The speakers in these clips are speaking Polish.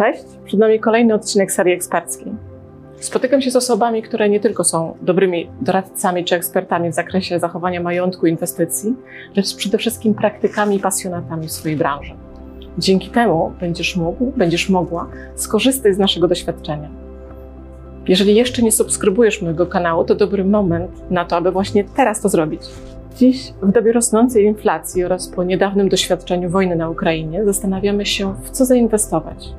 Cześć, przed nami kolejny odcinek serii eksperckiej. Spotykam się z osobami, które nie tylko są dobrymi doradcami czy ekspertami w zakresie zachowania majątku i inwestycji, lecz przede wszystkim praktykami i pasjonatami swojej branży. Dzięki temu będziesz mógł, będziesz mogła skorzystać z naszego doświadczenia. Jeżeli jeszcze nie subskrybujesz mojego kanału, to dobry moment na to, aby właśnie teraz to zrobić. Dziś, w dobie rosnącej inflacji oraz po niedawnym doświadczeniu wojny na Ukrainie, zastanawiamy się, w co zainwestować.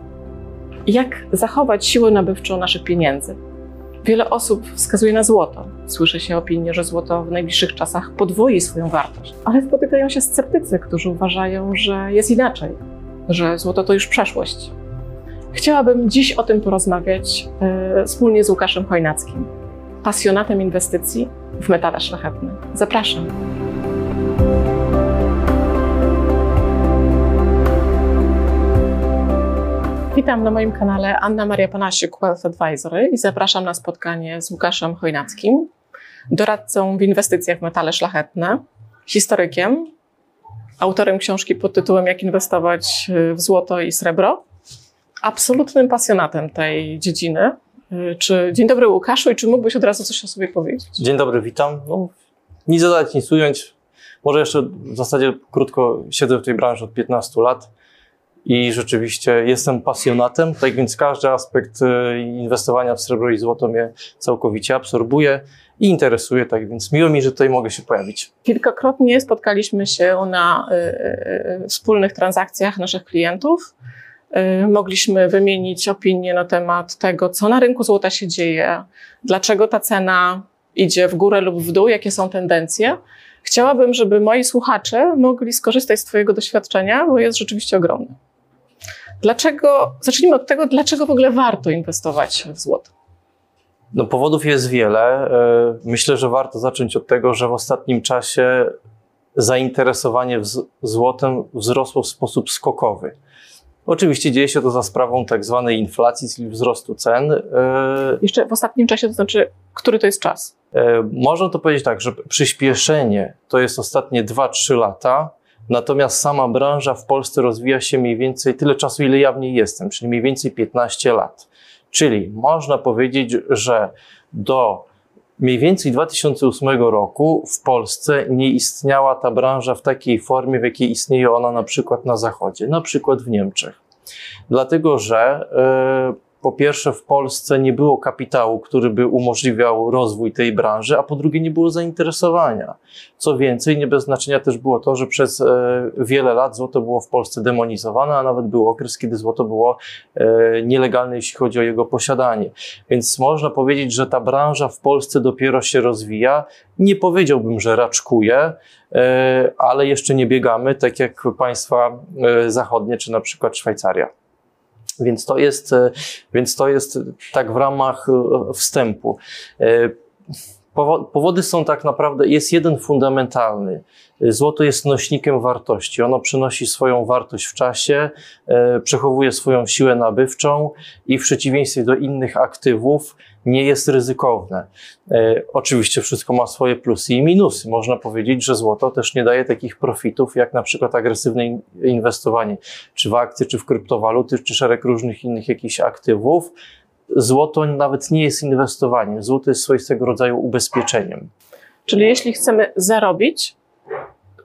Jak zachować siłę nabywczą naszych pieniędzy? Wiele osób wskazuje na złoto. Słyszy się opinie, że złoto w najbliższych czasach podwoi swoją wartość, ale spotykają się sceptycy, którzy uważają, że jest inaczej, że złoto to już przeszłość. Chciałabym dziś o tym porozmawiać e, wspólnie z Łukaszem Chojnackim, pasjonatem inwestycji w metale szlachetne. Zapraszam. Witam na moim kanale Anna Maria Panasiuk, Wealth Advisory i zapraszam na spotkanie z Łukaszem Chojnackim, doradcą w inwestycjach w metale szlachetne, historykiem, autorem książki pod tytułem Jak inwestować w złoto i srebro, absolutnym pasjonatem tej dziedziny. Czy, dzień dobry Łukaszu i czy mógłbyś od razu coś o sobie powiedzieć? Dzień dobry, witam. No, nic dodać, nic ująć. Może jeszcze w zasadzie krótko siedzę w tej branży od 15 lat i rzeczywiście jestem pasjonatem, tak więc każdy aspekt e, inwestowania w srebro i złoto mnie całkowicie absorbuje i interesuje, tak więc miło mi, że tutaj mogę się pojawić. Kilkakrotnie spotkaliśmy się na y, y, wspólnych transakcjach naszych klientów. Y, mogliśmy wymienić opinie na temat tego, co na rynku złota się dzieje, dlaczego ta cena idzie w górę lub w dół, jakie są tendencje. Chciałabym, żeby moi słuchacze mogli skorzystać z Twojego doświadczenia, bo jest rzeczywiście ogromne. Dlaczego, zacznijmy od tego, dlaczego w ogóle warto inwestować w złoto? No, powodów jest wiele. E, myślę, że warto zacząć od tego, że w ostatnim czasie zainteresowanie złotem wzrosło w sposób skokowy. Oczywiście dzieje się to za sprawą tak zwanej inflacji, czyli wzrostu cen. E, Jeszcze w ostatnim czasie, to znaczy, który to jest czas? E, można to powiedzieć tak, że przyspieszenie to jest ostatnie 2-3 lata, Natomiast sama branża w Polsce rozwija się mniej więcej tyle czasu, ile ja w niej jestem, czyli mniej więcej 15 lat. Czyli można powiedzieć, że do mniej więcej 2008 roku w Polsce nie istniała ta branża w takiej formie, w jakiej istnieje ona na przykład na Zachodzie, na przykład w Niemczech. Dlatego, że yy, po pierwsze w Polsce nie było kapitału, który by umożliwiał rozwój tej branży, a po drugie nie było zainteresowania. Co więcej, nie bez znaczenia też było to, że przez e, wiele lat złoto było w Polsce demonizowane, a nawet był okres, kiedy złoto było e, nielegalne, jeśli chodzi o jego posiadanie. Więc można powiedzieć, że ta branża w Polsce dopiero się rozwija. Nie powiedziałbym, że raczkuje, e, ale jeszcze nie biegamy, tak jak państwa zachodnie, czy na przykład Szwajcaria. Więc to jest, e, więc to jest tak w ramach e, wstępu. E, powody są tak naprawdę, jest jeden fundamentalny. Złoto jest nośnikiem wartości. Ono przynosi swoją wartość w czasie, przechowuje swoją siłę nabywczą i w przeciwieństwie do innych aktywów nie jest ryzykowne. E, oczywiście wszystko ma swoje plusy i minusy. Można powiedzieć, że złoto też nie daje takich profitów, jak na przykład agresywne inwestowanie, czy w akcje, czy w kryptowaluty, czy szereg różnych innych jakichś aktywów. Złoto nawet nie jest inwestowaniem. Złoto jest swoistego rodzaju ubezpieczeniem. Czyli jeśli chcemy zarobić,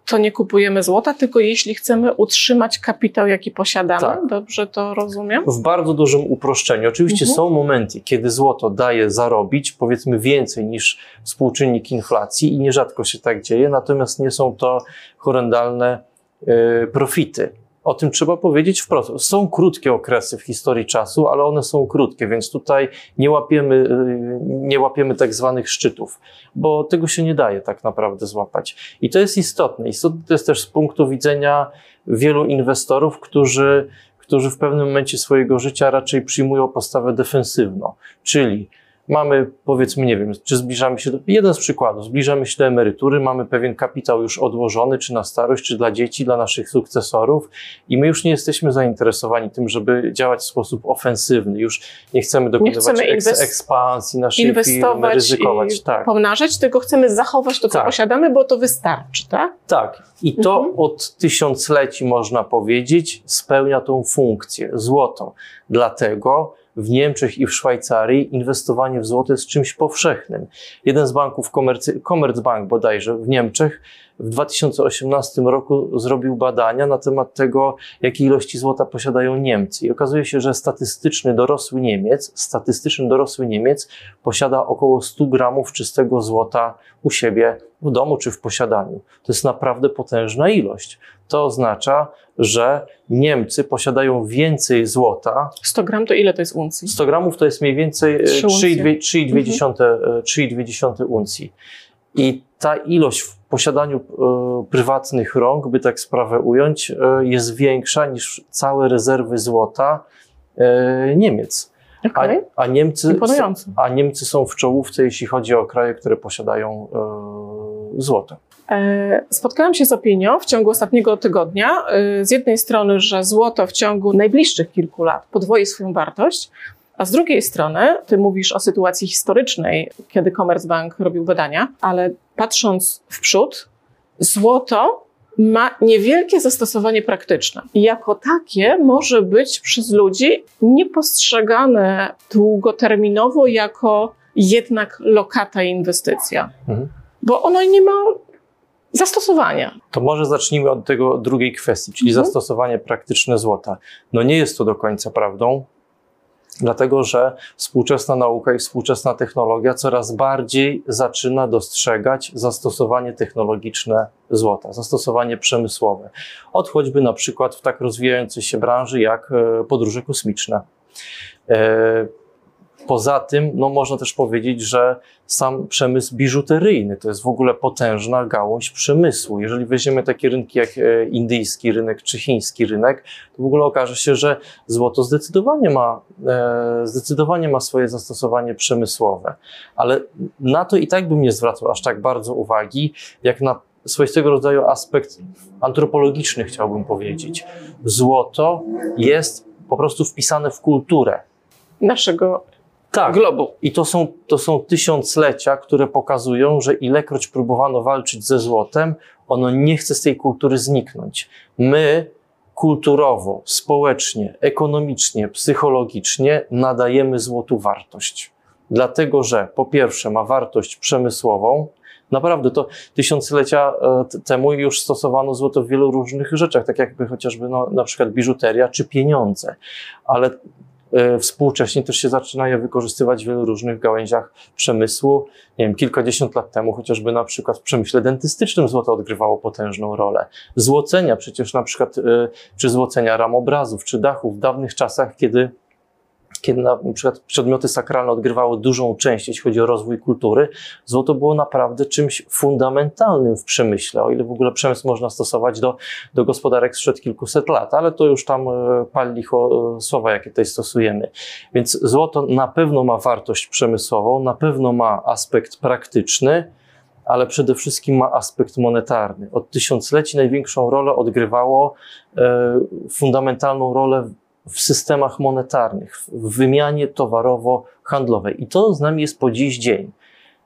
to nie kupujemy złota, tylko jeśli chcemy utrzymać kapitał, jaki posiadamy. Tak. Dobrze to rozumiem? W bardzo dużym uproszczeniu. Oczywiście mhm. są momenty, kiedy złoto daje zarobić, powiedzmy więcej niż współczynnik inflacji i nierzadko się tak dzieje, natomiast nie są to horrendalne y, profity. O tym trzeba powiedzieć wprost. Są krótkie okresy w historii czasu, ale one są krótkie, więc tutaj nie łapiemy, y, nie łapiemy tak zwanych szczytów, bo tego się nie daje tak naprawdę złapać. I to jest istotne. Istotne to jest też z punktu widzenia wielu inwestorów, którzy, którzy w pewnym momencie swojego życia raczej przyjmują postawę defensywną, czyli mamy, powiedzmy, nie wiem, czy zbliżamy się do, jeden z przykładów, zbliżamy się do emerytury, mamy pewien kapitał już odłożony, czy na starość, czy dla dzieci, dla naszych sukcesorów i my już nie jesteśmy zainteresowani tym, żeby działać w sposób ofensywny, już nie chcemy dokonywać chcemy eks, inwest- ekspansji naszej firmy, Inwestować ryzykować, i tak. pomnażać, tylko chcemy zachować to, co Tak. posiadamy, bo to wystarczy, tak? Tak, i to Mhm. od tysiącleci można powiedzieć spełnia tą funkcję złoto. Dlatego w Niemczech i w Szwajcarii inwestowanie w złoto jest czymś powszechnym. Jeden z banków, Commerzbank bodajże w Niemczech w 2018 roku zrobił badania na temat tego, jakie ilości złota posiadają Niemcy. I okazuje się, że statystyczny dorosły Niemiec, statystyczny dorosły Niemiec posiada około 100 gramów czystego złota u siebie w domu czy w posiadaniu. To jest naprawdę potężna ilość. To oznacza, że Niemcy posiadają więcej złota. 100 gram to ile to jest uncji? 100 gramów to jest mniej więcej e, Trzy uncje. 3,2 3,2 uncji. I ta ilość w posiadaniu e, prywatnych rąk, by tak sprawę ująć, e, jest większa niż całe rezerwy złota e, Niemiec. A, Okej, a, Niemcy, a Niemcy są w czołówce, jeśli chodzi o kraje, które posiadają złoto. E, Spotkałam się z opinią w ciągu ostatniego tygodnia, e, z jednej strony, że złoto w ciągu najbliższych kilku lat podwoi swoją wartość, a z drugiej strony, ty mówisz o sytuacji historycznej, kiedy Commerzbank robił badania, ale patrząc w przód, złoto ma niewielkie zastosowanie praktyczne. I jako takie może być przez ludzi niepostrzegane długoterminowo jako jednak lokata i inwestycja. Mhm. Bo ono nie ma zastosowania. To może zacznijmy od tego drugiej kwestii, czyli Mhm. zastosowanie praktyczne złota. No nie jest to do końca prawdą, dlatego że współczesna nauka i współczesna technologia coraz bardziej zaczyna dostrzegać zastosowanie technologiczne złota, zastosowanie przemysłowe. Od choćby na przykład w tak rozwijającej się branży jak e, podróże kosmiczne. Poza tym, no można też powiedzieć, że sam przemysł biżuteryjny to jest w ogóle potężna gałąź przemysłu. Jeżeli weźmiemy takie rynki jak e, indyjski rynek czy chiński rynek, to w ogóle okaże się, że złoto zdecydowanie ma, e, zdecydowanie ma swoje zastosowanie przemysłowe. Ale na to i tak bym nie zwracał aż tak bardzo uwagi, jak na swoistego rodzaju aspekt antropologiczny, chciałbym powiedzieć. Złoto jest po prostu wpisane w kulturę. naszego Tak, globu. i to są, to są tysiąclecia, które pokazują, że ilekroć próbowano walczyć ze złotem, ono nie chce z tej kultury zniknąć. My kulturowo, społecznie, ekonomicznie, psychologicznie nadajemy złotu wartość. Dlatego, że po pierwsze ma wartość przemysłową, Naprawdę to tysiąclecia e, temu już stosowano złoto w wielu różnych rzeczach, tak jakby chociażby no, na przykład biżuteria czy pieniądze, ale współcześnie też się zaczyna je wykorzystywać w wielu różnych gałęziach przemysłu. Nie wiem, kilkadziesiąt lat temu chociażby na przykład w przemyśle dentystycznym złoto odgrywało potężną rolę. Złocenia przecież na przykład, e, czy złocenia ram obrazów, czy dachów w dawnych czasach, kiedy kiedy na przykład przedmioty sakralne odgrywały dużą część, jeśli chodzi o rozwój kultury, złoto było naprawdę czymś fundamentalnym w przemyśle, o ile w ogóle przemysł można stosować do, do gospodarek sprzed kilkuset lat, ale to już tam e, pal licho e, słowa, jakie tutaj stosujemy. Więc złoto na pewno ma wartość przemysłową, na pewno ma aspekt praktyczny, ale przede wszystkim ma aspekt monetarny. Od tysiącleci największą rolę odgrywało e, fundamentalną rolę w systemach monetarnych, w wymianie towarowo-handlowej. I to z nami jest po dziś dzień.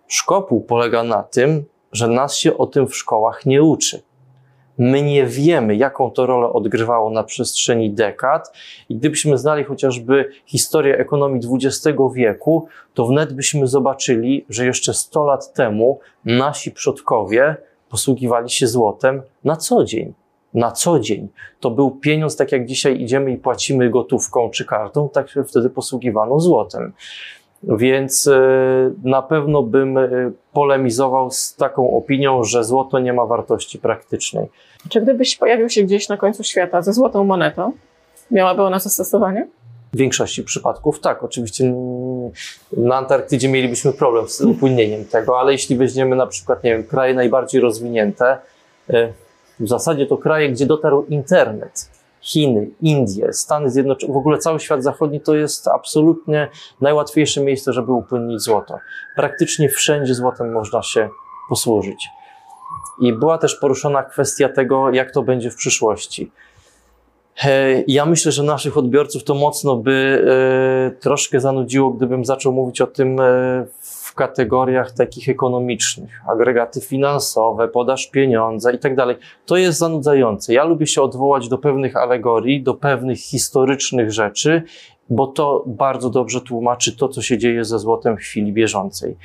Szkopuł polega na tym, że nas się o tym w szkołach nie uczy. My nie wiemy, jaką to rolę odgrywało na przestrzeni dekad, i gdybyśmy znali chociażby historię ekonomii XX wieku, to wnet byśmy zobaczyli, że jeszcze 100 lat temu nasi przodkowie posługiwali się złotem na co dzień na co dzień. To był pieniądz, tak jak dzisiaj idziemy i płacimy gotówką czy kartą, tak się wtedy posługiwano złotem. Więc e, na pewno bym e, polemizował z taką opinią, że złoto nie ma wartości praktycznej. Czy gdybyś pojawił się gdzieś na końcu świata ze złotą monetą, miałaby ona zastosowanie? W większości przypadków tak. Oczywiście na Antarktydzie mielibyśmy problem z upłynnieniem tego, ale jeśli weźmiemy na przykład, nie wiem, kraje najbardziej rozwinięte, e, w zasadzie to kraje, gdzie dotarł internet. Chiny, Indie, Stany Zjednoczone, w ogóle cały świat zachodni to jest absolutnie najłatwiejsze miejsce, żeby upłynnić złoto. Praktycznie wszędzie złotem można się posłużyć. I była też poruszona kwestia tego, jak to będzie w przyszłości. E, ja myślę, że naszych odbiorców to mocno by e, troszkę zanudziło, gdybym zaczął mówić o tym e, w kategoriach takich ekonomicznych, agregaty finansowe, podaż pieniądza i tak dalej. To jest zanudzające. Ja lubię się odwołać do pewnych alegorii, do pewnych historycznych rzeczy, bo to bardzo dobrze tłumaczy to, co się dzieje ze złotem w chwili bieżącej.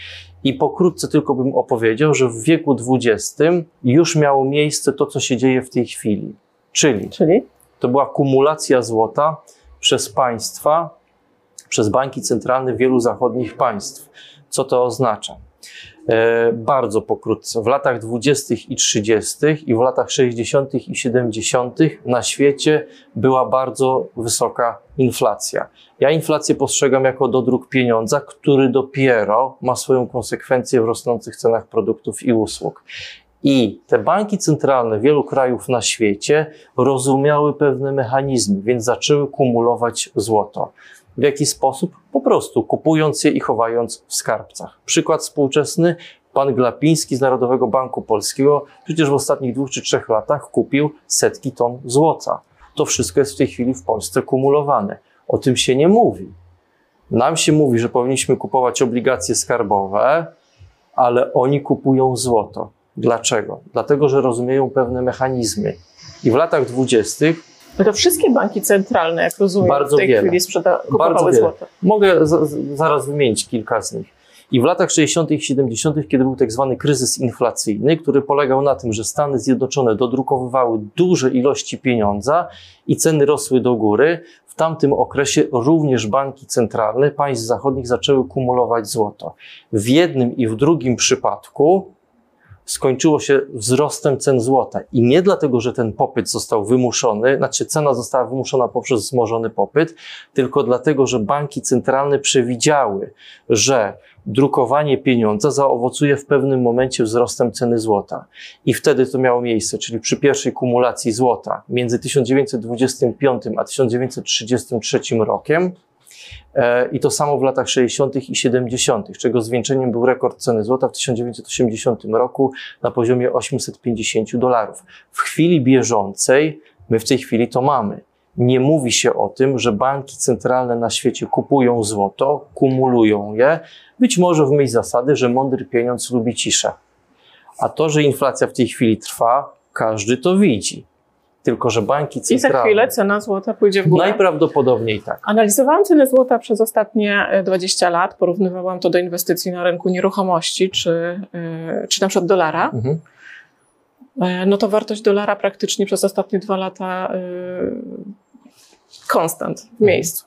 I pokrótce tylko bym opowiedział, że w wieku XX już miało miejsce to, co się dzieje w tej chwili. Czyli, Czyli? to była kumulacja złota przez państwa, przez banki centralne wielu zachodnich państw. Co to oznacza? E, bardzo pokrótce. W latach 20. i 30. i w latach 60. i 70. na świecie była bardzo wysoka inflacja. Ja inflację postrzegam jako dodruk pieniądza, który dopiero ma swoją konsekwencję w rosnących cenach produktów i usług. I te banki centralne wielu krajów na świecie rozumiały pewne mechanizmy, więc zaczęły kumulować złoto. W jaki sposób? Po prostu kupując je i chowając w skarbcach. Przykład współczesny. Pan Glapiński z Narodowego Banku Polskiego przecież w ostatnich dwóch czy trzech latach kupił setki ton złota. To wszystko jest w tej chwili w Polsce kumulowane. O tym się nie mówi. Nam się mówi, że powinniśmy kupować obligacje skarbowe, ale oni kupują złoto. Dlaczego? Dlatego, że rozumieją pewne mechanizmy. I w latach dwudziestych No to wszystkie banki centralne, jak rozumiem, Bardzo w tej wiele. chwili sprzeda- Bardzo kupowały wiele. złoto. Mogę za, zaraz wymienić kilka z nich. I w latach 60. i 70., kiedy był tak zwany kryzys inflacyjny, który polegał na tym, że Stany Zjednoczone dodrukowywały duże ilości pieniądza i ceny rosły do góry, w tamtym okresie również banki centralne państw zachodnich zaczęły kumulować złoto. W jednym i w drugim przypadku skończyło się wzrostem cen złota. I nie dlatego, że ten popyt został wymuszony, znaczy cena została wymuszona poprzez wzmożony popyt, tylko dlatego, że banki centralne przewidziały, że drukowanie pieniądza zaowocuje w pewnym momencie wzrostem ceny złota. I wtedy to miało miejsce, czyli przy pierwszej kumulacji złota między 1925 a 1933 rokiem, I to samo w latach 60. i 70., czego zwieńczeniem był rekord ceny złota w 1980 roku na poziomie 850 dolarów. W chwili bieżącej my w tej chwili to mamy. Nie mówi się o tym, że banki centralne na świecie kupują złoto, kumulują je, być może w myśl zasady, że mądry pieniądz lubi ciszę. A to, że inflacja w tej chwili trwa, każdy to widzi. Tylko, że banki I za centralne. chwilę cena złota pójdzie w górę. Najprawdopodobniej tak. Analizowałam cenę złota przez ostatnie e, 20 lat, porównywałam to do inwestycji na rynku nieruchomości, czy, e, czy na przykład dolara. Mhm. E, No to wartość dolara praktycznie przez ostatnie dwa lata e, konstant w miejscu.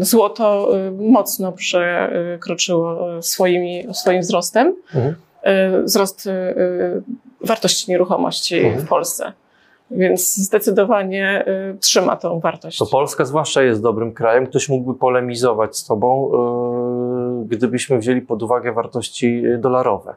Złoto e, mocno przekroczyło e, swoimi, swoim wzrostem Mhm. e, wzrost e, wartości nieruchomości Mhm. w Polsce. Więc zdecydowanie e, trzyma tą wartość. To Polska zwłaszcza jest dobrym krajem. Ktoś mógłby polemizować z tobą, yy, gdybyśmy wzięli pod uwagę wartości dolarowe.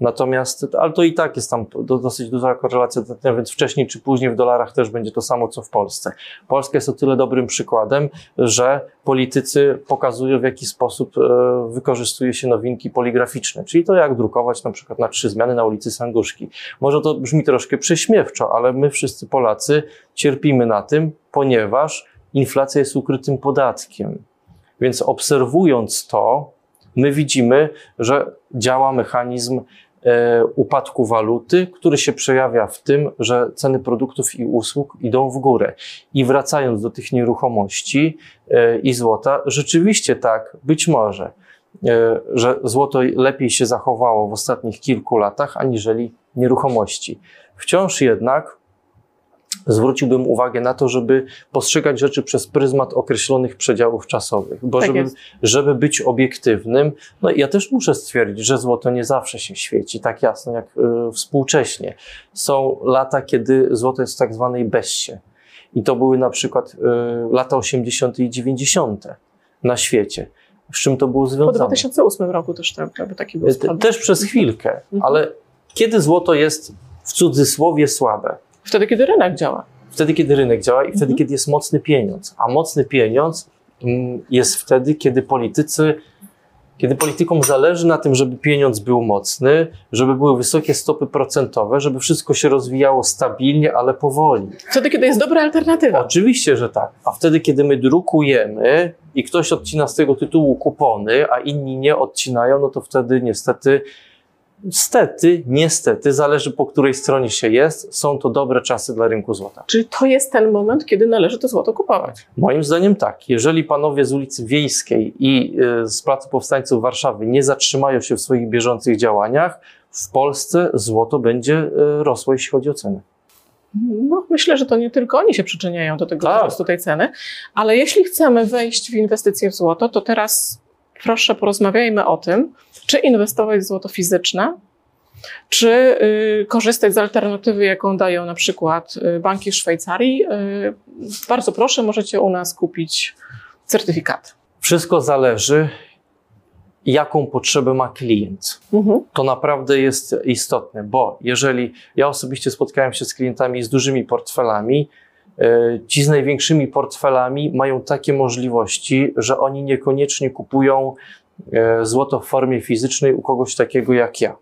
Natomiast, ale to i tak jest tam do, dosyć duża korelacja, więc wcześniej czy później w dolarach też będzie to samo, co w Polsce. Polska jest o tyle dobrym przykładem, że politycy pokazują, w jaki sposób e, wykorzystuje się nowinki poligraficzne, czyli to, jak drukować na przykład na trzy zmiany na ulicy Sanguszki. Może to brzmi troszkę prześmiewczo, ale my wszyscy Polacy cierpimy na tym, ponieważ inflacja jest ukrytym podatkiem. Więc obserwując to, my widzimy, że działa mechanizm e, upadku waluty, który się przejawia w tym, że ceny produktów i usług idą w górę. I wracając do tych nieruchomości e, i złota, rzeczywiście tak, być może, e, że złoto lepiej się zachowało w ostatnich kilku latach aniżeli nieruchomości. Wciąż jednak zwróciłbym uwagę na to, żeby postrzegać rzeczy przez pryzmat określonych przedziałów czasowych, bo Tak żeby, jest. żeby być obiektywnym, no ja też muszę stwierdzić, że złoto nie zawsze się świeci tak jasno jak y, współcześnie. Są lata, kiedy złoto jest w tak zwanej bessie. I to były na przykład y, lata 80. i 90. na świecie. Z czym to było Po związane? 2008 roku też tak, jakby taki był Te- spadek. Też przez chwilkę, ale kiedy złoto jest w cudzysłowie słabe? Wtedy, kiedy rynek działa. Wtedy, kiedy rynek działa i wtedy, Mhm. kiedy jest mocny pieniądz. A mocny pieniądz mm, jest wtedy, kiedy politycy, kiedy politykom zależy na tym, żeby pieniądz był mocny, żeby były wysokie stopy procentowe, żeby wszystko się rozwijało stabilnie, ale powoli. Wtedy, kiedy jest dobra alternatywa. Oczywiście, że tak. A wtedy, kiedy my drukujemy i ktoś odcina z tego tytułu kupony, a inni nie odcinają, no to wtedy niestety, stety, niestety, zależy po której stronie się jest, są to dobre czasy dla rynku złota. Czyli to jest ten moment, kiedy należy to złoto kupować. Moim zdaniem tak. Jeżeli panowie z ulicy Wiejskiej i y, z Placu Powstańców Warszawy nie zatrzymają się w swoich bieżących działaniach, w Polsce złoto będzie y, rosło, jeśli chodzi o cenę. No, myślę, że to nie tylko oni się przyczyniają do tego Tak. wzrostu tej ceny, ale jeśli chcemy wejść w inwestycje w złoto, to teraz proszę porozmawiajmy o tym, czy inwestować w złoto fizyczne, czy y, korzystać z alternatywy, jaką dają na przykład y, banki Szwajcarii. Y, bardzo proszę, możecie u nas kupić certyfikat. Wszystko zależy, jaką potrzebę ma klient. Mhm. to naprawdę jest istotne, bo jeżeli ja osobiście spotkałem się z klientami z dużymi portfelami, ci z największymi portfelami mają takie możliwości, że oni niekoniecznie kupują e, złoto w formie fizycznej u kogoś takiego jak ja.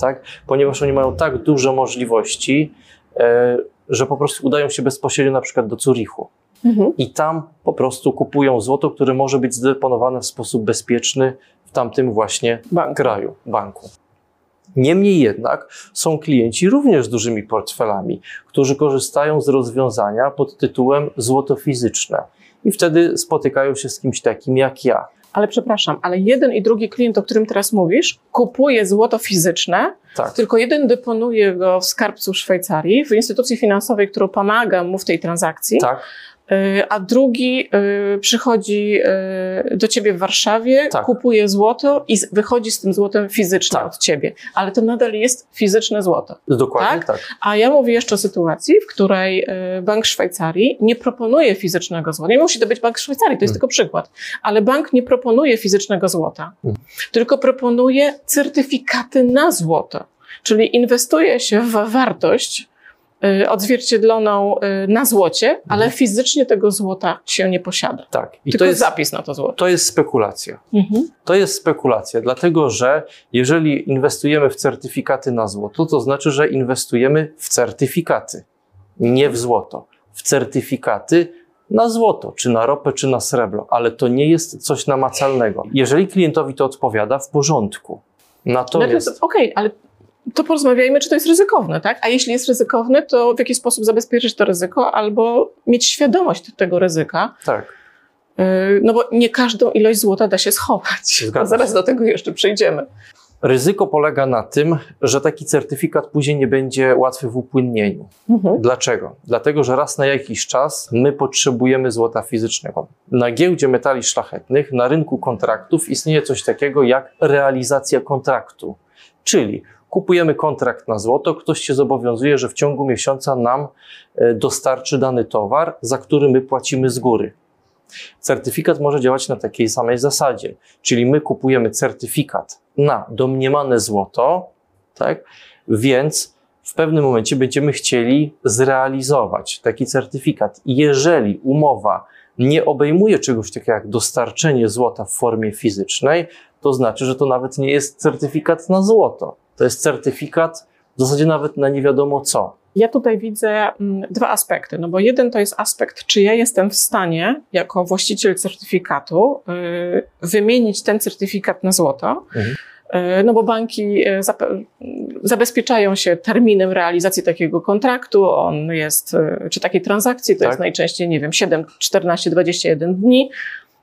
Tak? Ponieważ oni mają tak duże możliwości, e, że po prostu udają się bezpośrednio na przykład do Zurichu Mhm. i tam po prostu kupują złoto, które może być zdeponowane w sposób bezpieczny w tamtym właśnie Bank. kraju, banku. Niemniej jednak są klienci również z dużymi portfelami, którzy korzystają z rozwiązania pod tytułem złoto fizyczne i wtedy spotykają się z kimś takim jak ja. Ale przepraszam, ale jeden i drugi klient, o którym teraz mówisz, kupuje złoto fizyczne, Tak, Tylko jeden deponuje go w skarbcu Szwajcarii, w instytucji finansowej, która pomaga mu w tej transakcji, tak, a drugi y, przychodzi y, do ciebie w Warszawie, Tak. kupuje złoto i wychodzi z tym złotem fizycznie Tak. od ciebie. Ale to nadal jest fizyczne złoto. dokładnie Tak? tak. A ja mówię jeszcze o sytuacji, w której y, Bank Szwajcarii nie proponuje fizycznego złota. Nie musi to być Bank Szwajcarii, to jest Mm. tylko przykład. Ale bank nie proponuje fizycznego złota, Mm. tylko proponuje certyfikaty na złoto. Czyli inwestuje się w wartość y, odzwierciedloną y, na złocie, ale fizycznie tego złota się nie posiada. tak. I tylko to jest, zapis na to złoto. to jest spekulacja. Mhm. To jest spekulacja, dlatego że jeżeli inwestujemy w certyfikaty na złoto, to znaczy, że inwestujemy w certyfikaty, nie w złoto. W certyfikaty na złoto, czy na ropę, czy na srebro, ale to nie jest coś namacalnego. Jeżeli klientowi to odpowiada, w porządku. Natomiast Znaczy, Okej, ale to porozmawiajmy, czy to jest ryzykowne, tak? A jeśli jest ryzykowne, to w jaki sposób zabezpieczyć to ryzyko albo mieć świadomość tego ryzyka, tak, Yy, no bo nie każdą ilość złota da się schować. Zgadza A zaraz do tego jeszcze przejdziemy. ryzyko polega na tym, że taki certyfikat później nie będzie łatwy w upłynnieniu. Mhm. Dlaczego? Dlatego, że raz na jakiś czas my potrzebujemy złota fizycznego. Na giełdzie metali szlachetnych, na rynku kontraktów istnieje coś takiego jak realizacja kontraktu. Czyli kupujemy kontrakt na złoto, ktoś się zobowiązuje, że w ciągu miesiąca nam e, dostarczy dany towar, za który my płacimy z góry. Certyfikat może działać na takiej samej zasadzie, czyli my kupujemy certyfikat na domniemane złoto, tak? Więc w pewnym momencie będziemy chcieli zrealizować taki certyfikat. Jeżeli umowa nie obejmuje czegoś takiego jak dostarczenie złota w formie fizycznej, to znaczy, że to nawet nie jest certyfikat na złoto. To jest certyfikat w zasadzie nawet na nie wiadomo co. Ja tutaj widzę mm, dwa aspekty. No bo jeden to jest aspekt, czy ja jestem w stanie, jako właściciel certyfikatu, yy, wymienić ten certyfikat na złoto. Mhm. Yy, No bo banki zape- zabezpieczają się terminem realizacji takiego kontraktu, on jest, czy takiej transakcji, to Tak. jest najczęściej, nie wiem, 7, 14, 21 dni.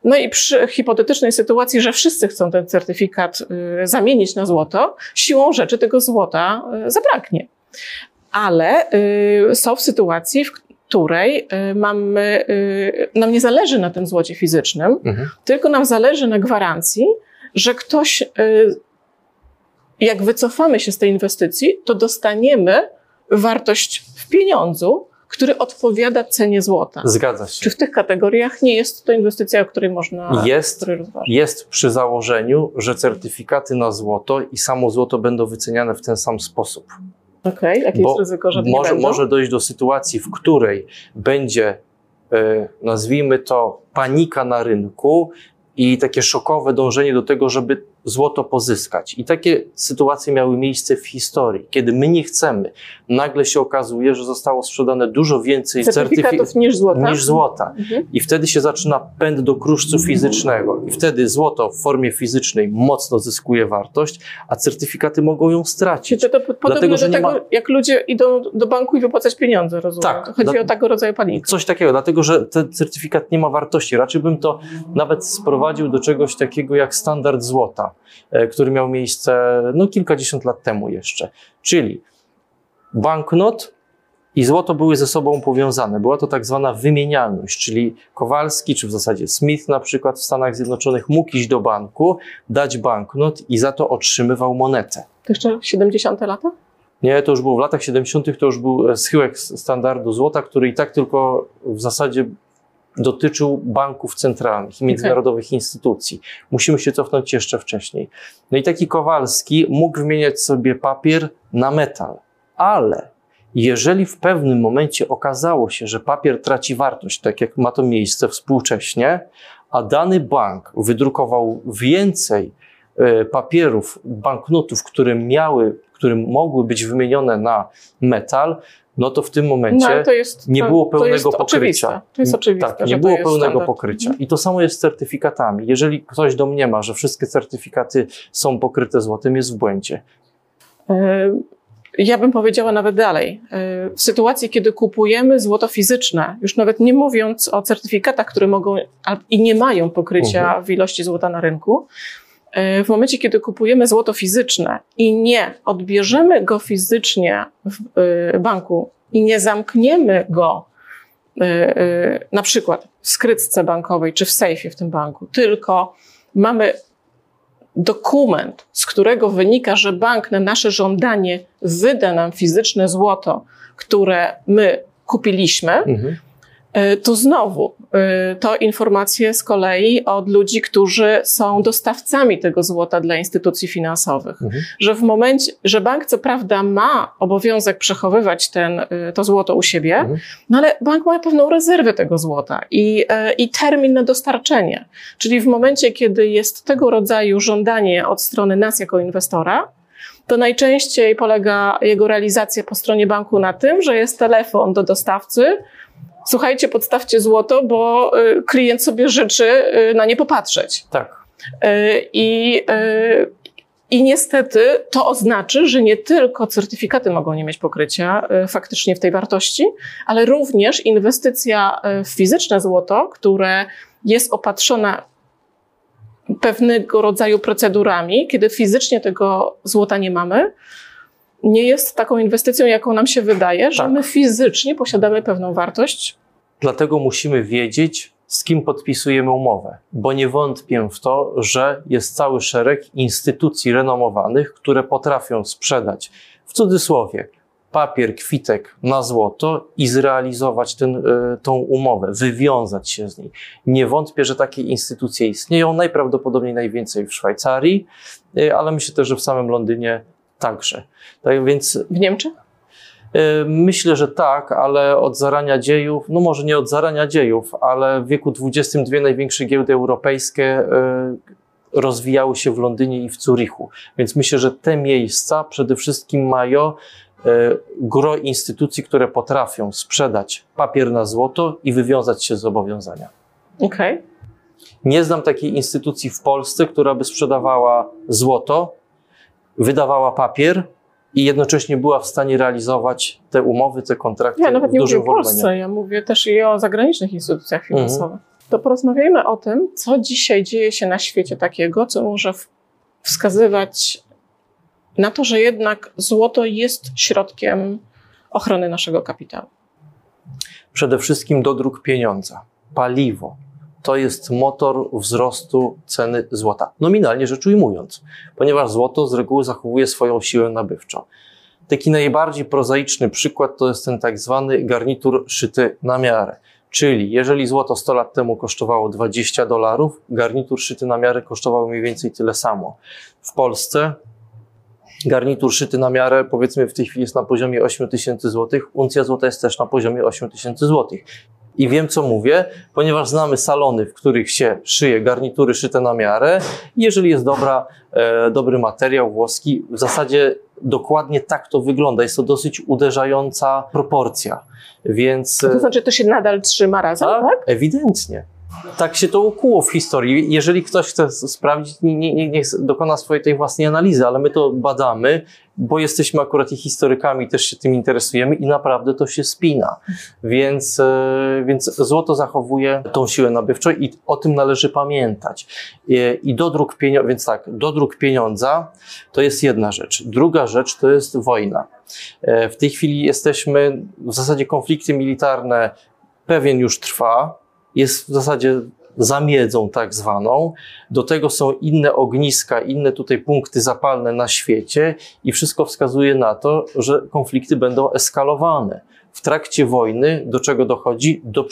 No i przy hipotetycznej sytuacji, że wszyscy chcą ten certyfikat y, zamienić na złoto, siłą rzeczy tego złota y, zabraknie. Ale y, są w sytuacji, w której mamy, nam nie zależy na tym złocie fizycznym, Mhm. tylko nam zależy na gwarancji, że ktoś, jak wycofamy się z tej inwestycji, to dostaniemy wartość w pieniądzu, który odpowiada cenie złota. Zgadza się. Czy w tych kategoriach nie jest to inwestycja, o której można Jest, jest przy założeniu, że certyfikaty na złoto i samo złoto będą wyceniane w ten sam sposób. Okej, okay. jakie jest ryzyko, że może, nie może dojść do sytuacji, w której będzie, e, nazwijmy to, panika na rynku i takie szokowe dążenie do tego, żeby złoto pozyskać. I takie sytuacje miały miejsce w historii, kiedy my nie chcemy. Nagle się okazuje, że zostało sprzedane dużo więcej certyfikatów niż złota. Niż złota. Mhm. I wtedy się zaczyna pęd do kruszcu fizycznego. I wtedy złoto w formie fizycznej mocno zyskuje wartość, a certyfikaty mogą ją stracić. To, to, to Dlatego, że do tego, ma... jak ludzie idą do banku i wypłacać pieniądze, rozumiem. Tak. Chodzi dla... o tego rodzaju panikę. Coś takiego, dlatego że ten certyfikat nie ma wartości. Raczej bym to nawet sprowadził do czegoś takiego jak standard złota E, który miał miejsce no, kilkadziesiąt lat temu jeszcze. Czyli banknot i złoto były ze sobą powiązane. Była to tak zwana wymienialność, czyli Kowalski, czy w zasadzie Smith na przykład w Stanach Zjednoczonych mógł iść do banku, dać banknot i za to otrzymywał monetę. To jeszcze 70 lata? Nie, to już było w latach 70., to już był schyłek standardu złota, który i tak tylko w zasadzie dotyczył banków centralnych i międzynarodowych instytucji. Musimy się cofnąć jeszcze wcześniej. No i taki Kowalski mógł wymieniać sobie papier na metal, ale jeżeli w pewnym momencie okazało się, że papier traci wartość, tak jak ma to miejsce współcześnie, a dany bank wydrukował więcej e, papierów, banknotów, które miały, które mogły być wymienione na metal, no to w tym momencie no, jest, nie było pełnego to pokrycia. To jest oczywiste. Tak, nie było pełnego standard. pokrycia. Mhm. I to samo jest z certyfikatami. Jeżeli ktoś domniema, że wszystkie certyfikaty są pokryte złotem, jest w błędzie. E, ja bym powiedziała nawet dalej. E, w sytuacji, kiedy kupujemy złoto fizyczne, już nawet nie mówiąc o certyfikatach, które mogą i nie mają pokrycia mhm. w ilości złota na rynku, w momencie, kiedy kupujemy złoto fizyczne i nie odbierzemy go fizycznie w e, banku i nie zamkniemy go e, na przykład w skrytce bankowej czy w sejfie w tym banku, tylko mamy dokument, z którego wynika, że bank na nasze żądanie wyda nam fizyczne złoto, które my kupiliśmy, mhm. E, to znowu e, to informacje z kolei od ludzi, którzy są dostawcami tego złota dla instytucji finansowych. Mhm. Że w momencie, że bank co prawda ma obowiązek przechowywać ten, e, to złoto u siebie, mhm. no ale bank ma pewną rezerwę tego złota i, i termin na dostarczenie. Czyli w momencie, kiedy jest tego rodzaju żądanie od strony nas jako inwestora, to najczęściej polega jego realizacja po stronie banku na tym, że jest telefon do dostawcy, słuchajcie, podstawcie złoto, bo y, klient sobie życzy y, na nie popatrzeć. Tak. Y, I, i niestety to oznacza, że nie tylko certyfikaty mogą nie mieć pokrycia faktycznie w tej wartości, ale również inwestycja w fizyczne złoto, które jest opatrzona pewnego rodzaju procedurami, kiedy fizycznie tego złota nie mamy, nie jest taką inwestycją, jaką nam się wydaje, że tak. my fizycznie posiadamy pewną wartość. Dlatego musimy wiedzieć, z kim podpisujemy umowę, bo nie wątpię w to, że jest cały szereg instytucji renomowanych, które potrafią sprzedać w cudzysłowie papier, kwitek na złoto i zrealizować ten, y, tą umowę, wywiązać się z niej. Nie wątpię, że takie instytucje istnieją, najprawdopodobniej najwięcej w Szwajcarii, y, ale myślę też, że w samym Londynie także. Tak więc. W Niemczech? Y, myślę, że tak, ale od zarania dziejów, no może nie od zarania dziejów, ale w wieku XX dwie największe giełdy europejskie y, rozwijały się w Londynie i w Zurichu. Więc myślę, że te miejsca przede wszystkim mają y, gro instytucji, które potrafią sprzedać papier na złoto i wywiązać się z zobowiązania. Okej. Okay. Nie znam takiej instytucji w Polsce, która by sprzedawała złoto, wydawała papier i jednocześnie była w stanie realizować te umowy, te kontrakty. Ja nawet nie mówię o Polsce, ja mówię też i o zagranicznych instytucjach mhm. finansowych. Mhm. To porozmawiajmy o tym, co dzisiaj dzieje się na świecie takiego, co może wskazywać na to, że jednak złoto jest środkiem ochrony naszego kapitału. Przede wszystkim dodruk pieniądza, paliwo, to jest motor wzrostu ceny złota. Nominalnie rzecz ujmując, ponieważ złoto z reguły zachowuje swoją siłę nabywczą. Taki najbardziej prozaiczny przykład to jest ten tak zwany garnitur szyty na miarę. Czyli jeżeli złoto 100 lat temu kosztowało 20 dolarów, garnitur szyty na miarę kosztował mniej więcej tyle samo. W Polsce Garnitur szyty na miarę, powiedzmy w tej chwili jest na poziomie 8 tysięcy złotych, uncja złota jest też na poziomie 8 tysięcy złotych. I wiem, co mówię, ponieważ znamy salony, w których się szyje garnitury szyte na miarę. Jeżeli jest dobra, e, dobry materiał włoski, w zasadzie dokładnie tak to wygląda. Jest to dosyć uderzająca proporcja. Więc. To znaczy, to się nadal trzyma razem, tak? tak? Ewidentnie tak się to ukuło w historii. Jeżeli ktoś chce sprawdzić, niech nie, nie dokona swojej tej własnej analizy, ale my to badamy, bo jesteśmy akurat i historykami, też się tym interesujemy i naprawdę to się spina. Więc, e, więc złoto zachowuje tą siłę nabywczą i o tym należy pamiętać. I, i dodruk pieniądza, więc tak, dodruk pieniądza to jest jedna rzecz. Druga rzecz to jest wojna. E, w tej chwili jesteśmy, w zasadzie konflikty militarne pewien już trwa, jest w zasadzie zamiedzą tak zwaną. Do tego są inne ogniska, inne tutaj punkty zapalne na świecie i wszystko wskazuje na to, że konflikty będą eskalowane. W trakcie wojny do czego dochodzi? Do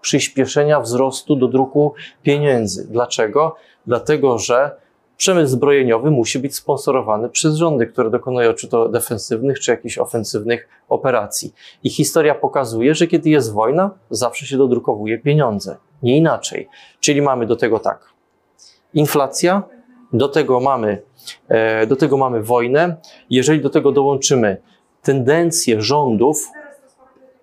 przyspieszenia wzrostu do druku pieniędzy. Dlaczego? Dlatego, że przemysł zbrojeniowy musi być sponsorowany przez rządy, które dokonują czy to defensywnych, czy jakichś ofensywnych operacji. I historia pokazuje, że kiedy jest wojna, zawsze się dodrukowuje pieniądze. Nie inaczej. Czyli mamy do tego tak. Inflacja, do tego mamy, e, do tego mamy wojnę. Jeżeli do tego dołączymy tendencje rządów,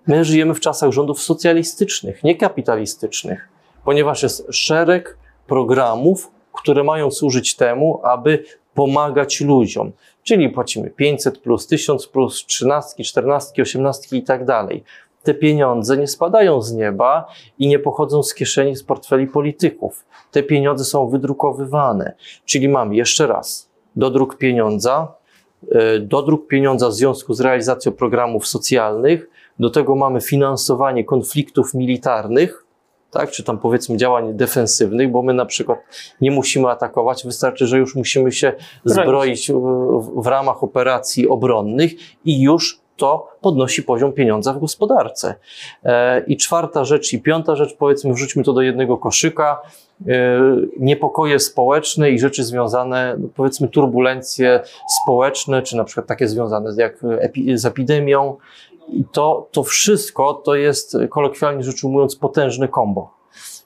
my żyjemy w czasach rządów socjalistycznych, nie kapitalistycznych, ponieważ jest szereg programów, które mają służyć temu, aby pomagać ludziom. Czyli płacimy 500 plus, 1000 plus, 13, 14, 18 i tak dalej. Te pieniądze nie spadają z nieba i nie pochodzą z kieszeni, z portfeli polityków. Te pieniądze są wydrukowywane. Czyli mamy jeszcze raz dodruk pieniądza, e, dodruk pieniądza w związku z realizacją programów socjalnych, do tego mamy finansowanie konfliktów militarnych, tak? czy tam powiedzmy działań defensywnych, bo my na przykład nie musimy atakować, wystarczy, że już musimy się zbroić w, w ramach operacji obronnych i już to podnosi poziom pieniądza w gospodarce. E, I czwarta rzecz i piąta rzecz, powiedzmy, wrzućmy to do jednego koszyka. E, niepokoje społeczne i rzeczy związane, no, powiedzmy, turbulencje społeczne, czy na przykład takie związane z, jak epi z epidemią, i to, to wszystko to jest, kolokwialnie rzecz ujmując, potężny kombo.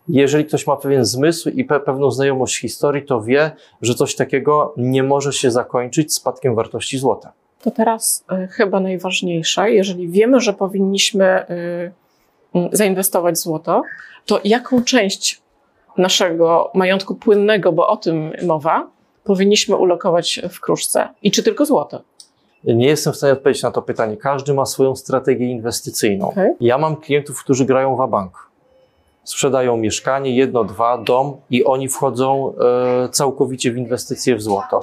Jeżeli ktoś ma pewien zmysł i pe pewną znajomość historii, to wie, że coś takiego nie może się zakończyć spadkiem wartości złota. To teraz y, chyba najważniejsze, jeżeli wiemy, że powinniśmy y, zainwestować w złoto, to jaką część naszego majątku płynnego, bo o tym mowa, powinniśmy ulokować w kruszce? I czy tylko złoto? Nie jestem w stanie odpowiedzieć na to pytanie. Każdy ma swoją strategię inwestycyjną. Okay. Ja mam klientów, którzy grają w bank. Sprzedają mieszkanie, jedno, dwa, dom i oni wchodzą e, całkowicie w inwestycje w złoto.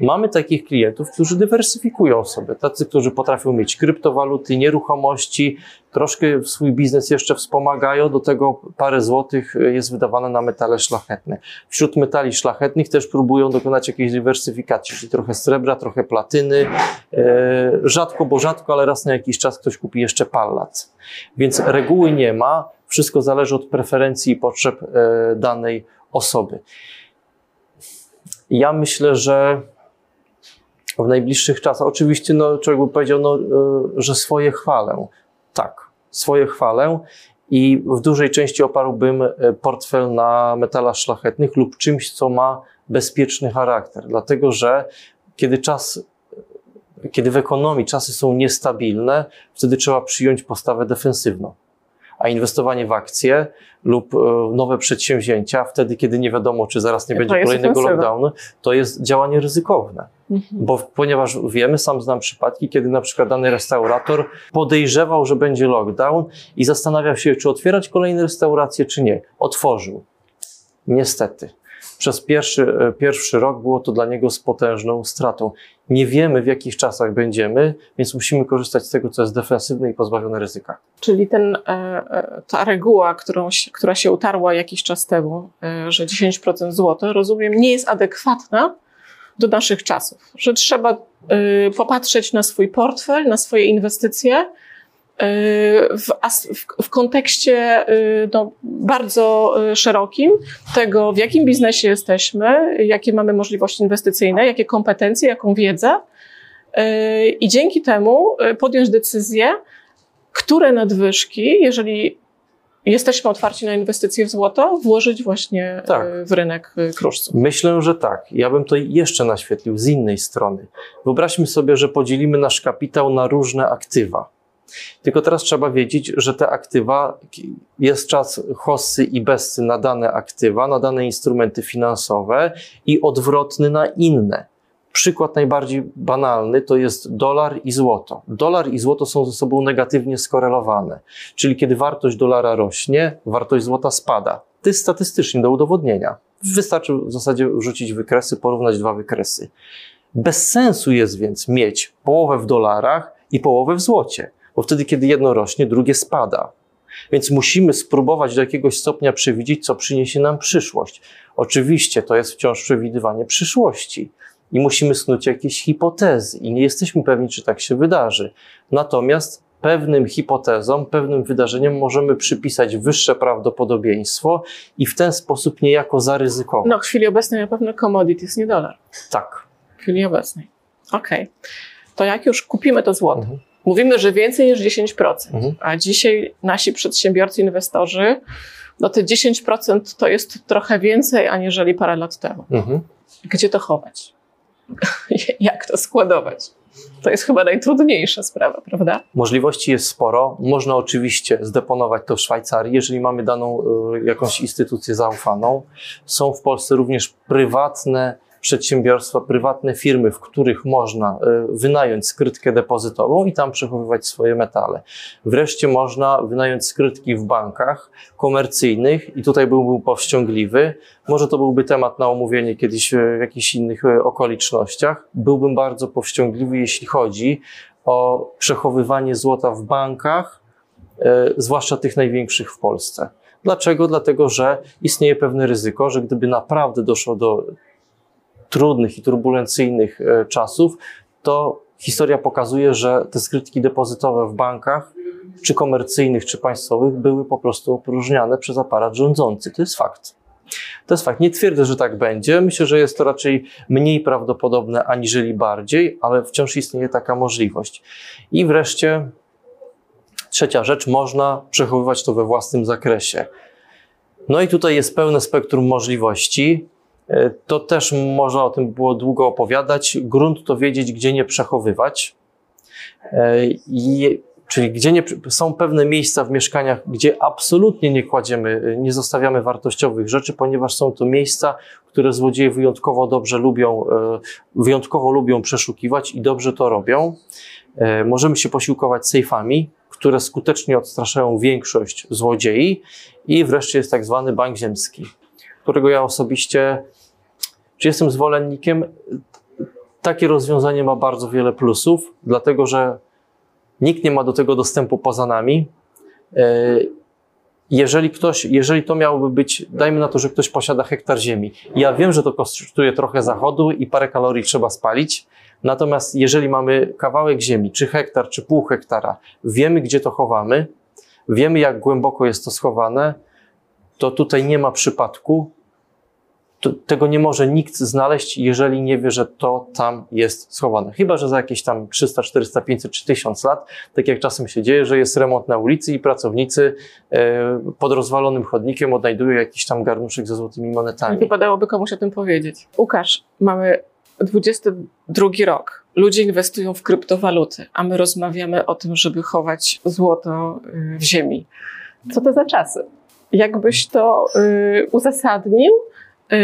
Mamy takich klientów, którzy dywersyfikują sobie, tacy, którzy potrafią mieć kryptowaluty, nieruchomości, troszkę swój biznes jeszcze wspomagają, do tego parę złotych jest wydawane na metale szlachetne. Wśród metali szlachetnych też próbują dokonać jakiejś dywersyfikacji, czyli trochę srebra, trochę platyny, e, rzadko, bo rzadko, ale raz na jakiś czas ktoś kupi jeszcze pallat. Więc reguły nie ma, wszystko zależy od preferencji i potrzeb e, danej osoby. Ja myślę, że w najbliższych czasach. Oczywiście, no, człowiek by powiedział, no, e, że swoje chwalę. Tak, swoje chwalę i w dużej części oparłbym e, portfel na metalach szlachetnych lub czymś, co ma bezpieczny charakter. Dlatego, że kiedy czas, kiedy w ekonomii czasy są niestabilne, wtedy trzeba przyjąć postawę defensywną a inwestowanie w akcje lub e, nowe przedsięwzięcia, wtedy kiedy nie wiadomo, czy zaraz nie będzie kolejnego lockdownu, to jest działanie ryzykowne. Mhm. Bo ponieważ wiemy, sam znam przypadki, kiedy na przykład dany restaurator podejrzewał, że będzie lockdown i zastanawiał się, czy otwierać kolejne restauracje, czy nie. Otworzył. Niestety przez pierwszy, e, pierwszy rok było to dla niego z potężną stratą. Nie wiemy, w jakich czasach będziemy, więc musimy korzystać z tego, co jest defensywne i pozbawione ryzyka. Czyli ten, e, e, ta reguła, którą, która się utarła jakiś czas temu, że 10% złota, rozumiem, nie jest adekwatna do naszych czasów, że trzeba popatrzeć na swój portfel, na swoje inwestycje w, w, kontekście y, no, bardzo y, szerokim tego, w jakim biznesie jesteśmy, jakie mamy możliwości inwestycyjne, jakie kompetencje, jaką wiedzę i dzięki temu podjąć decyzję, które nadwyżki, jeżeli jesteśmy otwarci na inwestycje w złoto, włożyć właśnie Tak. yy, w rynek yy, kruszców. Myślę, że tak. Ja bym to jeszcze naświetlił z innej strony. Wyobraźmy sobie, że podzielimy nasz kapitał na różne aktywa. Tylko teraz trzeba wiedzieć, że te aktywa, jest czas hossy i bessy na dane aktywa, na dane instrumenty finansowe i odwrotny na inne. Przykład najbardziej banalny to jest dolar i złoto. Dolar i złoto są ze sobą negatywnie skorelowane, czyli kiedy wartość dolara rośnie, wartość złota spada. To jest statystycznie do udowodnienia. Wystarczy w zasadzie rzucić wykresy, porównać dwa wykresy. Bez sensu jest więc mieć połowę w dolarach i połowę w złocie, bo wtedy, kiedy jedno rośnie, drugie spada. Więc musimy spróbować do jakiegoś stopnia przewidzieć, co przyniesie nam przyszłość. Oczywiście to jest wciąż przewidywanie przyszłości i musimy snuć jakieś hipotezy i nie jesteśmy pewni, czy tak się wydarzy. Natomiast pewnym hipotezom, pewnym wydarzeniom możemy przypisać wyższe prawdopodobieństwo i w ten sposób niejako zaryzykować. No, w chwili obecnej na pewno commodities, nie dolar. Tak. W chwili obecnej. Okej. To jak już kupimy to złoto, Mhm. mówimy, że więcej niż 10%, Mhm. a dzisiaj nasi przedsiębiorcy, inwestorzy, no te 10% to jest trochę więcej aniżeli parę lat temu. Mhm. Gdzie to chować? jak to składować? To jest chyba najtrudniejsza sprawa, prawda? Możliwości jest sporo. Można oczywiście zdeponować to w Szwajcarii, jeżeli mamy daną y, jakąś instytucję zaufaną. Są w Polsce również prywatne przedsiębiorstwa, prywatne firmy, w których można y, wynająć skrytkę depozytową i tam przechowywać swoje metale. Wreszcie można wynająć skrytki w bankach komercyjnych i tutaj byłbym powściągliwy. Może to byłby temat na omówienie kiedyś y, w jakichś innych y, okolicznościach. Byłbym bardzo powściągliwy, jeśli chodzi o przechowywanie złota w bankach, zwłaszcza tych największych w Polsce. Dlaczego? Dlatego, że istnieje pewne ryzyko, że gdyby naprawdę doszło do trudnych i turbulencyjnych e, czasów, to historia pokazuje, że te skrytki depozytowe w bankach, czy komercyjnych, czy państwowych, były po prostu opróżniane przez aparat rządzący. To jest fakt. To jest fakt. Nie twierdzę, że tak będzie. Myślę, że jest to raczej mniej prawdopodobne aniżeli bardziej, ale wciąż istnieje taka możliwość. I wreszcie trzecia rzecz, można przechowywać to we własnym zakresie. No i tutaj jest pełne spektrum możliwości. E, To też można o tym było długo opowiadać. Grunt to wiedzieć, gdzie nie przechowywać. E, I, czyli gdzie nie, są pewne miejsca w mieszkaniach, gdzie absolutnie nie kładziemy, nie zostawiamy wartościowych rzeczy, ponieważ są to miejsca, które złodzieje wyjątkowo dobrze lubią, e, wyjątkowo lubią przeszukiwać i dobrze to robią. E, Możemy się posiłkować sejfami, które skutecznie odstraszają większość złodziei. I wreszcie jest tak zwany bank ziemski, którego ja osobiście, czy jestem zwolennikiem, takie rozwiązanie ma bardzo wiele plusów, dlatego że nikt nie ma do tego dostępu poza nami. E, Jeżeli ktoś, jeżeli to miałoby być, dajmy na to, że ktoś posiada hektar ziemi. Ja wiem, że to kosztuje trochę zachodu i parę kalorii trzeba spalić. Natomiast jeżeli mamy kawałek ziemi, czy hektar, czy pół hektara, wiemy, gdzie to chowamy, wiemy, jak głęboko jest to schowane, to tutaj nie ma przypadku. To, tego nie może nikt znaleźć, jeżeli nie wie, że to tam jest schowane. Chyba, że za jakieś tam 300, 400, 500 czy 1000 lat, tak jak czasem się dzieje, że jest remont na ulicy i pracownicy e, pod rozwalonym chodnikiem odnajdują jakiś tam garnuszek ze złotymi monetami. Wypadałoby komuś o tym powiedzieć. Łukasz, mamy 22 rok. Ludzie inwestują w kryptowaluty, a my rozmawiamy o tym, żeby chować złoto y, w ziemi. Co to za czasy? Jakbyś to y, uzasadnił y,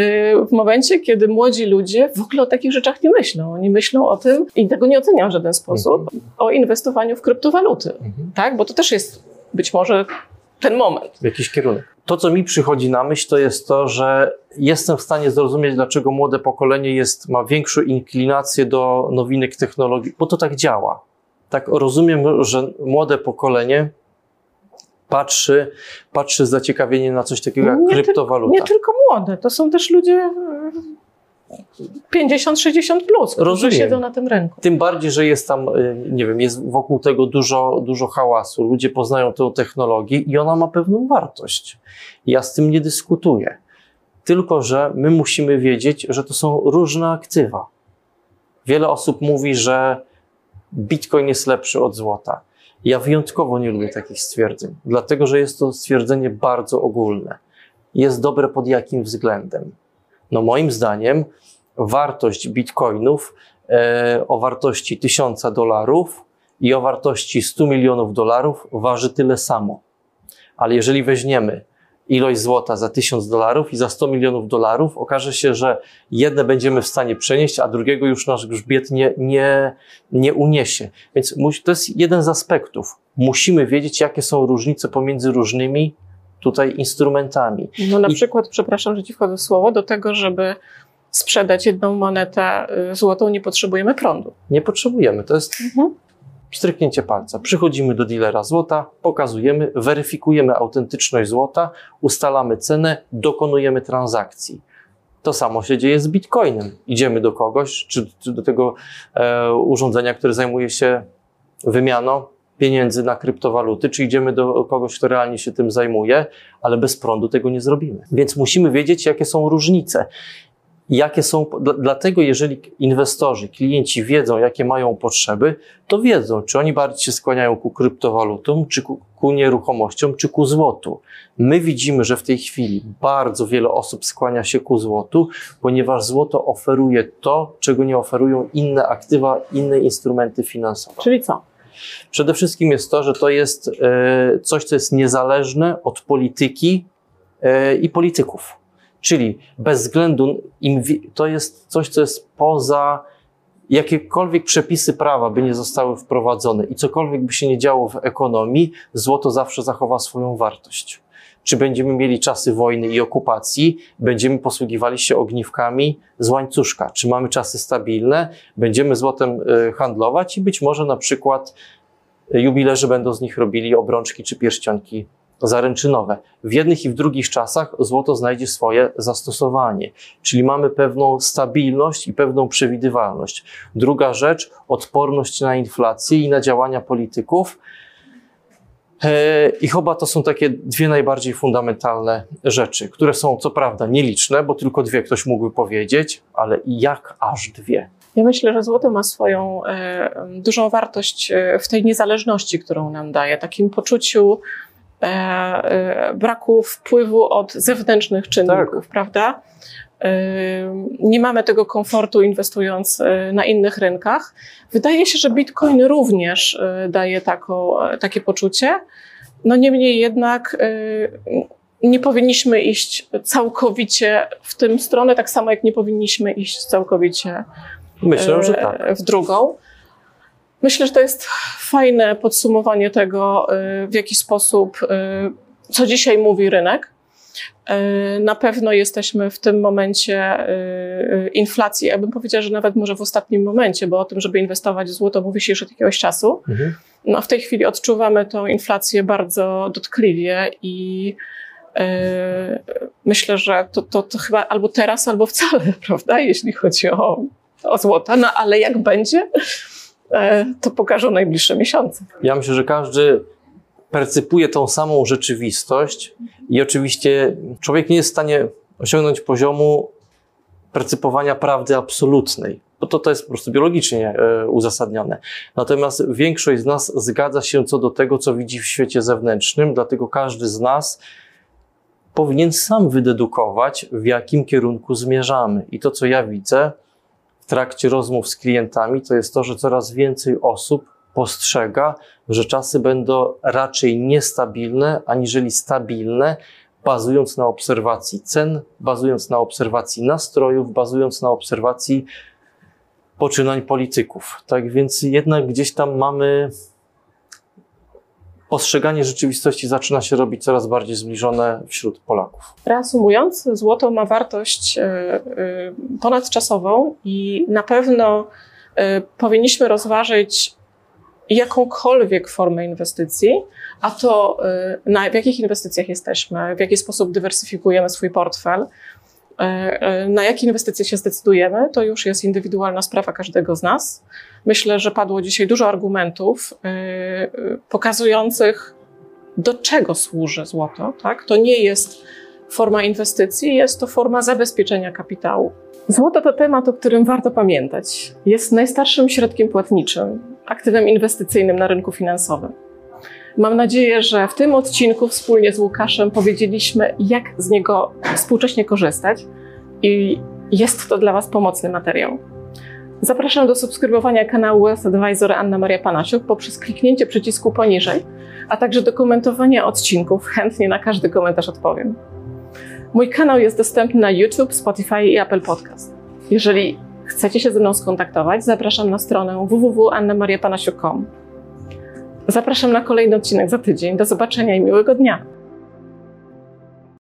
w momencie, kiedy młodzi ludzie w ogóle o takich rzeczach nie myślą. Oni myślą o tym i tego nie oceniają w żaden sposób, o inwestowaniu w kryptowaluty. Mhm. Tak? Bo to też jest być może ten moment. w jakiś kierunek. To, co mi przychodzi na myśl, to jest to, że jestem w stanie zrozumieć, dlaczego młode pokolenie jest, ma większą inklinację do nowinek technologii, bo to tak działa. Tak rozumiem, że młode pokolenie patrzy, patrzy z zaciekawieniem na coś takiego jak Nie ty- kryptowaluta. Nie tylko młode, to są też ludzie 50-60 plus, którzy Rozumiem. siedzą na tym rynku. Tym bardziej, że jest tam, y, nie wiem, jest wokół tego dużo, dużo hałasu. Ludzie poznają tę technologię i ona ma pewną wartość. Ja z tym nie dyskutuję. Tylko, że my musimy wiedzieć, że to są różne aktywa. Wiele osób mówi, że Bitcoin jest lepszy od złota. Ja wyjątkowo nie lubię takich stwierdzeń, dlatego że jest to stwierdzenie bardzo ogólne. Jest dobre pod jakim względem? No moim zdaniem wartość bitcoinów e, o wartości 1000 dolarów i o wartości 100 milionów dolarów waży tyle samo. Ale jeżeli weźmiemy ilość złota za 1000 dolarów i za 100 milionów dolarów, okaże się, że jedne będziemy w stanie przenieść, a drugiego już nasz grzbiet nie, nie, nie uniesie. Więc to jest jeden z aspektów. Musimy wiedzieć, jakie są różnice pomiędzy różnymi tutaj instrumentami. No na I... przykład, przepraszam, że ci wchodzę w słowo, do tego, żeby sprzedać jedną monetę y, złotą, nie potrzebujemy prądu. Nie potrzebujemy. To jest mhm stryknięcie palca. Przychodzimy do dealera złota, pokazujemy, weryfikujemy autentyczność złota, ustalamy cenę, dokonujemy transakcji. To samo się dzieje z bitcoinem. Idziemy do kogoś, czy, czy do tego e, urządzenia, które zajmuje się wymianą pieniędzy na kryptowaluty, czy idziemy do kogoś, kto realnie się tym zajmuje, ale bez prądu tego nie zrobimy. Więc musimy wiedzieć, jakie są różnice jakie są, dlatego jeżeli inwestorzy, klienci wiedzą, jakie mają potrzeby, to wiedzą, czy oni bardziej się skłaniają ku kryptowalutom, czy ku, ku nieruchomościom, czy ku złotu. My widzimy, że w tej chwili bardzo wiele osób skłania się ku złotu, ponieważ złoto oferuje to, czego nie oferują inne aktywa, inne instrumenty finansowe. Czyli co? Przede wszystkim jest to, że to jest e, coś, co jest niezależne od polityki e, i polityków. Czyli bez względu, to jest coś, co jest poza jakiekolwiek przepisy prawa by nie zostały wprowadzone i cokolwiek by się nie działo w ekonomii, złoto zawsze zachowa swoją wartość. Czy będziemy mieli czasy wojny i okupacji, będziemy posługiwali się ogniwkami z łańcuszka. Czy mamy czasy stabilne, będziemy złotem e, handlować i być może na przykład jubilerzy będą z nich robili obrączki czy pierścionki zaręczynowe. W jednych i w drugich czasach złoto znajdzie swoje zastosowanie, czyli mamy pewną stabilność i pewną przewidywalność. Druga rzecz, odporność na inflację i na działania polityków. E, I chyba to są takie dwie najbardziej fundamentalne rzeczy, które są co prawda nieliczne, bo tylko dwie ktoś mógłby powiedzieć, ale jak aż dwie? Ja myślę, że złoto ma swoją e, dużą wartość e, w tej niezależności, którą nam daje, takim poczuciu braku wpływu od zewnętrznych czynników, tak. prawda? E, nie mamy tego komfortu inwestując na innych rynkach. Wydaje się, że Bitcoin również daje taką, takie poczucie. No niemniej jednak nie powinniśmy iść całkowicie w tym stronę, tak samo jak nie powinniśmy iść całkowicie Myślę, że tak. w drugą. Myślę, że to jest fajne podsumowanie tego, y, w jaki sposób, y, co dzisiaj mówi rynek. Y, na pewno jesteśmy w tym momencie inflacji. Ja bym powiedziała, że nawet może w ostatnim momencie, bo o tym, żeby inwestować w złoto, mówi się już od jakiegoś czasu. Mhm. No, w tej chwili odczuwamy tą inflację bardzo dotkliwie i myślę, że to, to, to chyba albo teraz, albo wcale, prawda, jeśli chodzi o, o złoto. No ale jak będzie? E, to pokażą najbliższe miesiące. Ja myślę, że każdy percypuje tą samą rzeczywistość i oczywiście człowiek nie jest w stanie osiągnąć poziomu percypowania prawdy absolutnej, bo to, to jest po prostu biologicznie e, uzasadnione. Natomiast większość z nas zgadza się co do tego, co widzi w świecie zewnętrznym, dlatego każdy z nas powinien sam wydedukować, w jakim kierunku zmierzamy. I to, co ja widzę, trakcie rozmów z klientami, to jest to, że coraz więcej osób postrzega, że czasy będą raczej niestabilne, aniżeli stabilne, bazując na obserwacji cen, bazując na obserwacji nastrojów, bazując na obserwacji poczynań polityków. Tak więc jednak gdzieś tam mamy postrzeganie rzeczywistości zaczyna się robić coraz bardziej zbliżone wśród Polaków. Reasumując, złoto ma wartość e, e, ponadczasową i na pewno e, powinniśmy rozważyć jakąkolwiek formę inwestycji, a to na, w jakich inwestycjach jesteśmy, w jaki sposób dywersyfikujemy swój portfel, na jakie inwestycje się zdecydujemy, to już jest indywidualna sprawa każdego z nas. Myślę, że padło dzisiaj dużo argumentów e, pokazujących, do czego służy złoto. Tak? To nie jest forma inwestycji, jest to forma zabezpieczenia kapitału. Złoto to temat, o którym warto pamiętać. Jest najstarszym środkiem płatniczym, aktywem inwestycyjnym na rynku finansowym. Mam nadzieję, że w tym odcinku wspólnie z Łukaszem powiedzieliśmy, jak z niego współcześnie korzystać i jest to dla Was pomocny materiał. Zapraszam do subskrybowania kanału Wealth Advisor Anna Maria Panasiuk poprzez kliknięcie przycisku poniżej, a także do komentowania odcinków. Chętnie na każdy komentarz odpowiem. Mój kanał jest dostępny na YouTube, Spotify i Apple Podcast. Jeżeli chcecie się ze mną skontaktować, zapraszam na stronę www.annamariapanasiuk.com. Zapraszam na kolejny odcinek za tydzień. Do zobaczenia i miłego dnia.